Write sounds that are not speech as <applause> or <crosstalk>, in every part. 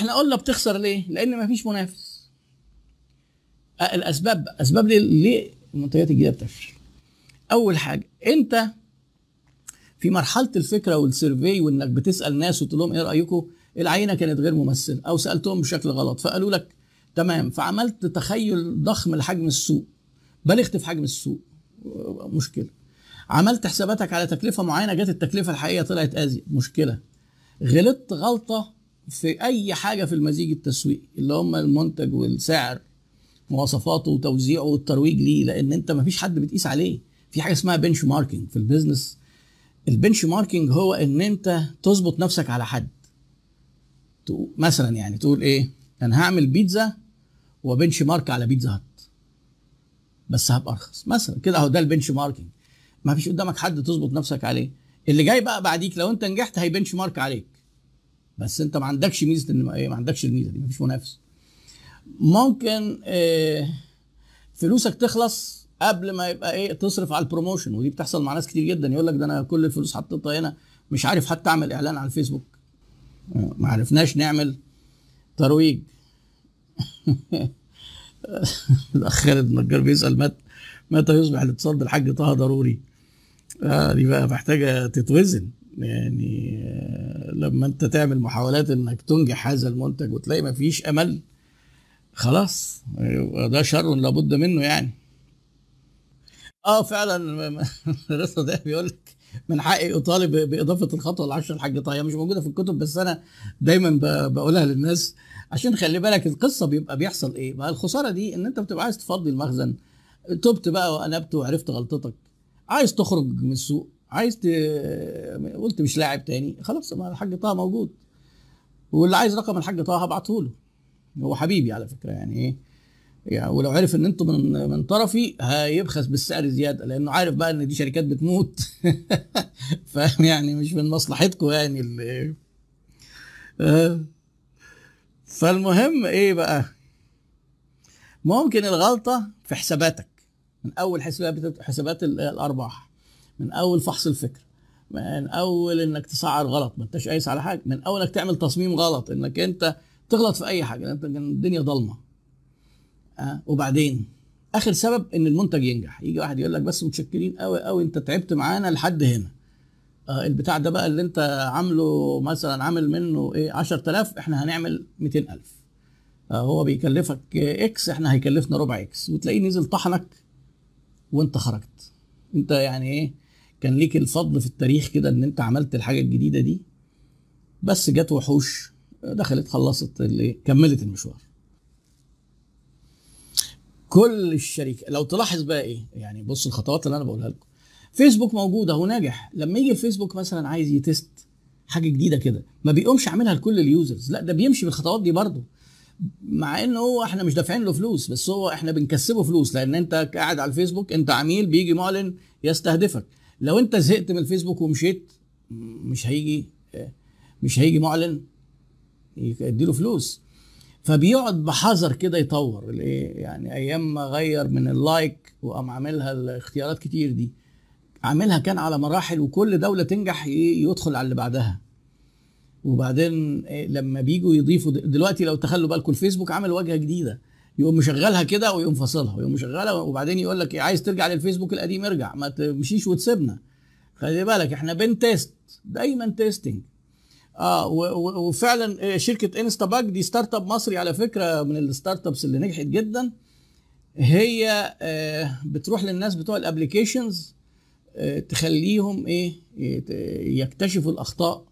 إحنا قلنا بتخسر ليه؟ لأن مفيش منافس. الأسباب أسباب ليه ليه المنتجات الجديدة بتفشل؟ أول حاجة أنت في مرحلة الفكرة والسيرفي وإنك بتسأل ناس وتقول لهم إيه رايكم العينة كانت غير ممثلة أو سألتهم بشكل غلط فقالوا لك تمام فعملت تخيل ضخم لحجم السوق بالغت في حجم السوق. مشكلة. عملت حساباتك على تكلفة معينة جت التكلفة الحقيقية طلعت أزيد. مشكلة. غلطت غلطة في أي حاجة في المزيج التسويقي اللي هم المنتج والسعر مواصفاته وتوزيعه والترويج ليه لأن أنت ما فيش حد بتقيس عليه. في حاجة اسمها benchmarking في ال business ال benchmarking هو إن أنت تظبط نفسك على حد. مثلا يعني تقول إيه أنا هعمل بيتزا و benchmark على بيتزا هات. بس هبقى أرخص. مثلا كده أهو ده ال benchmarking ما فيش قدامك حد تظبط نفسك عليه. اللي جاي بقى بعديك لو أنت نجحت هي benchmark عليك. بس انت ما عندكش ميزة ان ما عندكش الميزة دي ما فيش منافس. ممكن آه، فلوسك تخلص قبل ما يبقى إيه تصرف على ال promotion ودي بتحصل مع ناس كتير جدا. يقول لك ده أنا كل الفلوس حطيتها هنا مش عارف حتى اعمل اعلان على الفيسبوك. آه، ما عرفناش نعمل ترويج. <laughs> الأخ خالد النجار بيسأل متى متى يصبح الاتصال بالحاج طه ضروري؟ آه دي بقى محتاجة تتوزن. يعني آه لما انت تعمل محاولات انك تنجح هذا المنتج وتلاقي ما فيش أمل خلاص ده شر لابد منه يعني. آه فعلا <laughs> رضا ده بيقول لك من حقي أطالب بإضافة الخطوة العشره الحاج طه هي مش موجودة في الكتب بس أنا دايما بقولها للناس. عشان خلي بالك القصة بيبقى بيحصل إيه؟ بقى الخسارة دي إن أنت بتبقى عايز تفضي المخزن تبت بقى وانبت وعرفت غلطتك عايز تخرج من السوق عايز ت... قلت مش لاعب تاني. خلاص ما الحاج طه موجود. واللي عايز رقم الحاج طه هبعته له. هو حبيبي على فكرة يعني إيه؟ يعني ولو عرف إن أنتوا من من طرفي هيبخس بالسعر زيادة لأنه عارف بقى إن دي شركات بتموت. <laughs> فاهم؟ يعني مش من مصلحتكم يعني ال- آه. فالمهم إيه بقى؟ ممكن الغلطة في حساباتك. من أول حسابات حسابات ال- الأرباح. من أول فحص الفكر من أول إنك تسعر غلط ما أنتش قايس على حاجة من اول انك تعمل تصميم غلط إنك أنت تغلط في أي حاجة أنت الدنيا ضلمة. أه؟ وبعدين آخر سبب إن المنتج ينجح. يجي واحد يقول لك بس متشكرين قوي قوي أنت تعبت معانا لحد هنا. آه البتاع ده بقى اللي أنت عامله مثلا عامل منه إيه 10000 إحنا هنعمل 200000 آه هو بيكلفك X إحنا هيكلفنا ربع X. وتلاقيه نزل طحنك وأنت خرجت. أنت يعني إيه كان ليك الفضل في التاريخ كده إن أنت عملت الحاجة الجديدة دي؟ بس جت وحوش دخلت خلصت اللي كملت المشوار. كل الشركة لو تلاحظ بقى إيه؟ يعني بص الخطوات اللي أنا بقولها لكم. فيسبوك موجود اهو ناجح. لما يجي الفيسبوك مثلا عايز ي test حاجة جديدة كده ما بيقومش عاملها لكل ال users. لا ده بيمشي بالخطوات دي برضه. مع إن هو إحنا مش دافعين له فلوس بس هو إحنا بنكسبه فلوس. لأن أنت قاعد على الفيسبوك أنت عميل بيجي معلن يستهدفك. لو انت زهقت من الفيسبوك ومشيت مش هيجي مش هيجي معلن يديله فلوس. فبيقعد بحذر كده يطور يعني أيام ما غير من ال like وقام عاملها الاختيارات كتير دي. عاملها كان على مراحل وكل دولة تنجح يدخل على اللي بعدها. وبعدين إيه لما بيجوا يضيفوا دلوقتي لو تاخدوا بالكم الفيسبوك عامل واجهة جديدة. يقوم مشغلها كده ويقوم فاصلها ويقوم مشغلها وبعدين يقول لك إيه عايز ترجع للفيسبوك القديم ارجع ما تمشيش وتسيبنا. خلي بالك إحنا بين test دايما testing. آه وفعلا آه، شركة Instabug دي startup مصري على فكرة من ال startups اللي نجحت جدا. هي آه، بتروح للناس بتوع ال applications تخليهم إيه يكتشفوا الأخطاء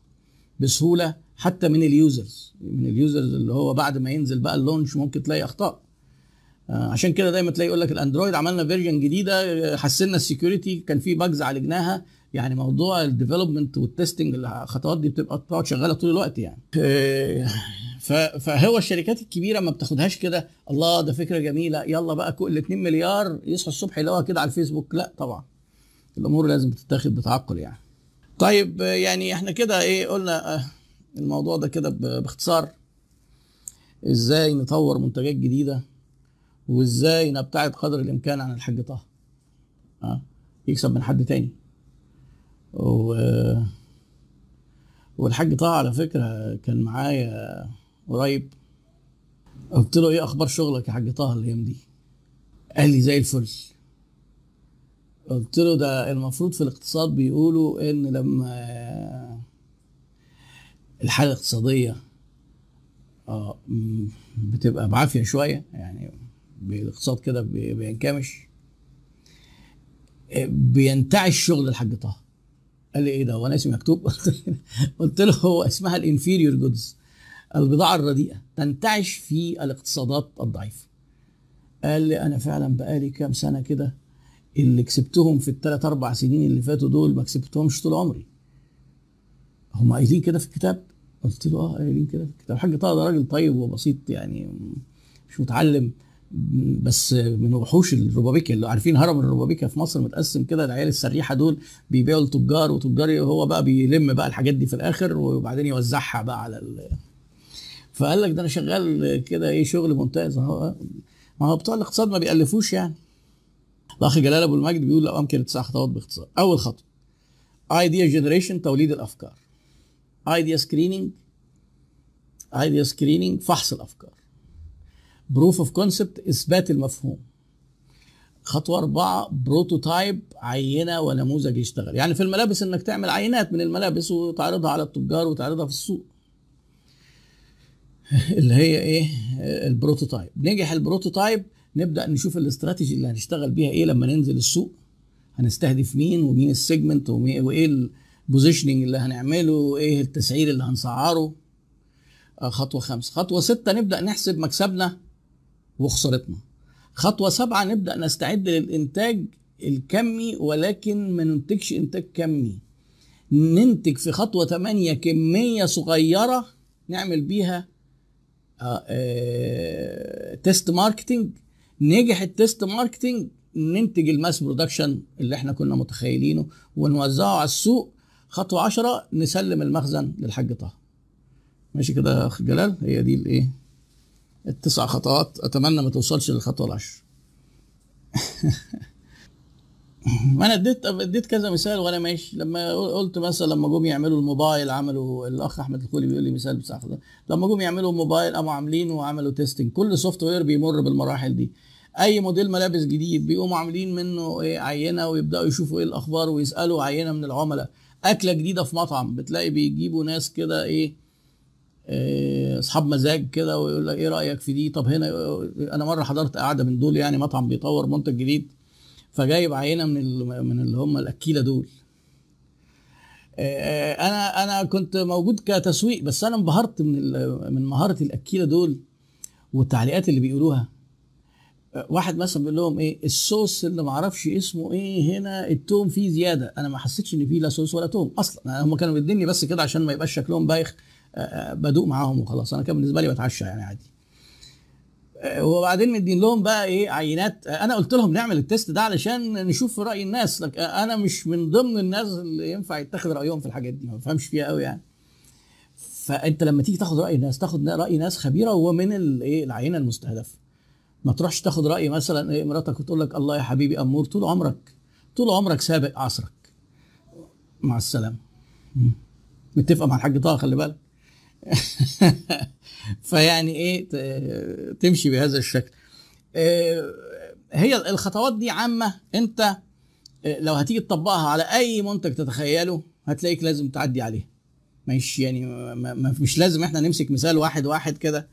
بسهولة حتى من ال users من ال users اللي هو بعد ما ينزل بقى ال launch ممكن تلاقي أخطاء. آه، عشان كده دايما تلاقي يقول لك الأندرويد عملنا version جديدة آه، حسنا ال security كان في bugs عالجناها. يعني موضوع ال development وال testing الخطوات دي بتبقى بتقعد شغالة طول الوقت يعني. آه، فهو الشركات الكبيرة ما بتاخدهاش كده الله ده فكرة جميلة يلا بقى كل 2 مليار يصحوا الصبح يلاقوها كده على الفيسبوك. لا طبعا الأمور لازم تتاخد بتعقل يعني. طيب آه، يعني إحنا كده إيه قلنا آه، الموضوع ده كده باختصار إزاي نطور منتجات جديدة؟ وإزاي نبتعد قدر الإمكان عن الحاج طه. يكسب من حد تاني. و... والحاج طه على فكرة كان معايا قريب. قلت له إيه أخبار شغلك يا حاج طه الأيام دي؟ قال لي زي الفل. قلت له ده المفروض في الاقتصاد بيقولوا إن لما الحالة الاقتصادية م- بتبقى بعافية شوية يعني بالاقتصاد كده بي- بينكمش. آه، بينتعش شغل الحاج طه. قال لي إيه ده؟ هو أنا اسمي مكتوب؟ <laughs> قلت له هو اسمها ال inferior goods. البضاعة الرديئة تنتعش في الاقتصادات الضعيفة. قال لي أنا فعلا بقالي كام سنة كده اللي كسبتهم في الثلاث أربع سنين اللي فاتوا دول ما كسبتهمش طول عمري. هم قايلين كده في الكتاب؟ قلت له آه قايلين كده في الكتاب. الحاج طه ده راجل طيب وبسيط يعني مش متعلم. بس من وحوش الربابيكيا اللي عارفين هرم الربابيكيا في مصر متقسم كده العيال السريحة دول بيبيعوا لتجار وتجار هو بقى بيلم بقى الحاجات دي في الآخر وبعدين يوزعها بقى على ال... فقال لك ده أنا شغال كده إيه شغل ممتاز. اهو ما هو بتوع الاقتصاد ما بيألفوش يعني. الأخ جلال أبو المجد بيقول لو امكن تسع خطوات باختصار. أول خطوة idea generation توليد الأفكار. idea screening idea screening فحص الأفكار. proof of concept اثبات المفهوم خطوة أربعة prototype عينة ونموذج يشتغل. يعني في الملابس إنك تعمل عينات من الملابس وتعرضها على التجار وتعرضها في السوق. <laughs> اللي هي إيه؟ ال prototype. نجح ال prototype نبدأ نشوف الاستراتيجي اللي هنشتغل بيها إيه لما ننزل السوق. هنستهدف مين ومين ال segment وإيه ال positioning اللي هنعمله وإيه التسعير اللي هنسعره. آه، خطوة خمسة. خطوة ستة نبدأ نحسب مكسبنا. وخسارتنا. خطوة سبعة نبدأ نستعد للإنتاج الكمي ولكن ما ننتجش إنتاج كمي. ننتج في خطوة 8 كمية صغيرة نعمل بيها آه، آه، test marketing نجح ال test marketing ننتج ال mass production اللي إحنا كنا متخيلينه ونوزعه على السوق. خطوة 10 نسلم المخزن للحاج طه. ماشي كده يا أخ جلال؟ هي دي الإيه؟ التسع خطوات أتمنى ما توصلش للخطوه العشر. <laughs> ما أنا اديت اديت كذا مثال وأنا ماشي. لما قلت مثلا لما جم يعملوا الموبايل عملوا الأخ أحمد الخولي بيقول لي مثال بتاع. لما جم يعملوا موبايل قاموا عاملين وعملوا testing كل software بيمر بالمراحل دي. أي موديل ملابس جديد بيقوموا عاملين منه إيه عينة ويبدأوا يشوفوا إيه الأخبار ويسألوا عينة من العملاء. أكلة جديدة في مطعم بتلاقي بيجيبوا ناس كده إيه أصحاب مزاج كده ويقول لك إيه رأيك في دي؟ طب هنا أنا مرة حضرت قعده من دول يعني مطعم بيطور منتج جديد فجايب عينة من من اللي هم الأكيلة دول. آه، أنا أنا كنت موجود كتسويق بس أنا انبهرت من من مهارة الأكيلة دول والتعليقات اللي بيقولوها. آه، واحد مثلا بيقول لهم إيه الصوص اللي ما أعرفش اسمه إيه هنا التوم فيه زيادة. أنا ما حسيتش إن فيه لا صوص ولا توم أصلا. هم كانوا مديني بس كده عشان ما يبقاش شكلهم بايخ. آه، آه، بدوق معاهم وخلاص. أنا كان بالنسبة لي بتعشى يعني عادي. وبعدين مدين لهم بقى إيه عينات. أنا قلت لهم نعمل التيست ده علشان نشوف رأي الناس. لك أنا مش من ضمن الناس اللي ينفع يتخذ رأيهم في الحاجات دي ما بفهمش فيها قوي يعني. فأنت لما تيجي تاخد رأي الناس تاخد رأي ناس خبيرة ومن الايه العينة المستهدفة. ما تروحش تاخد رأي مثلا إيه مراتك وتقول لك الله يا حبيبي أمور طول عمرك طول عمرك سابق عصرك. مع السلامة. متفقة مع الحاج طه خلي بالك. <laughs> فيعني إيه تمشي بهذا الشكل. آه، هي الخطوات دي عامة أنت آه، لو هتيجي تطبقها على أي منتج تتخيله هتلاقيك لازم تعدي عليه. مش يعني مش لازم إحنا نمسك مثال واحد واحد كده.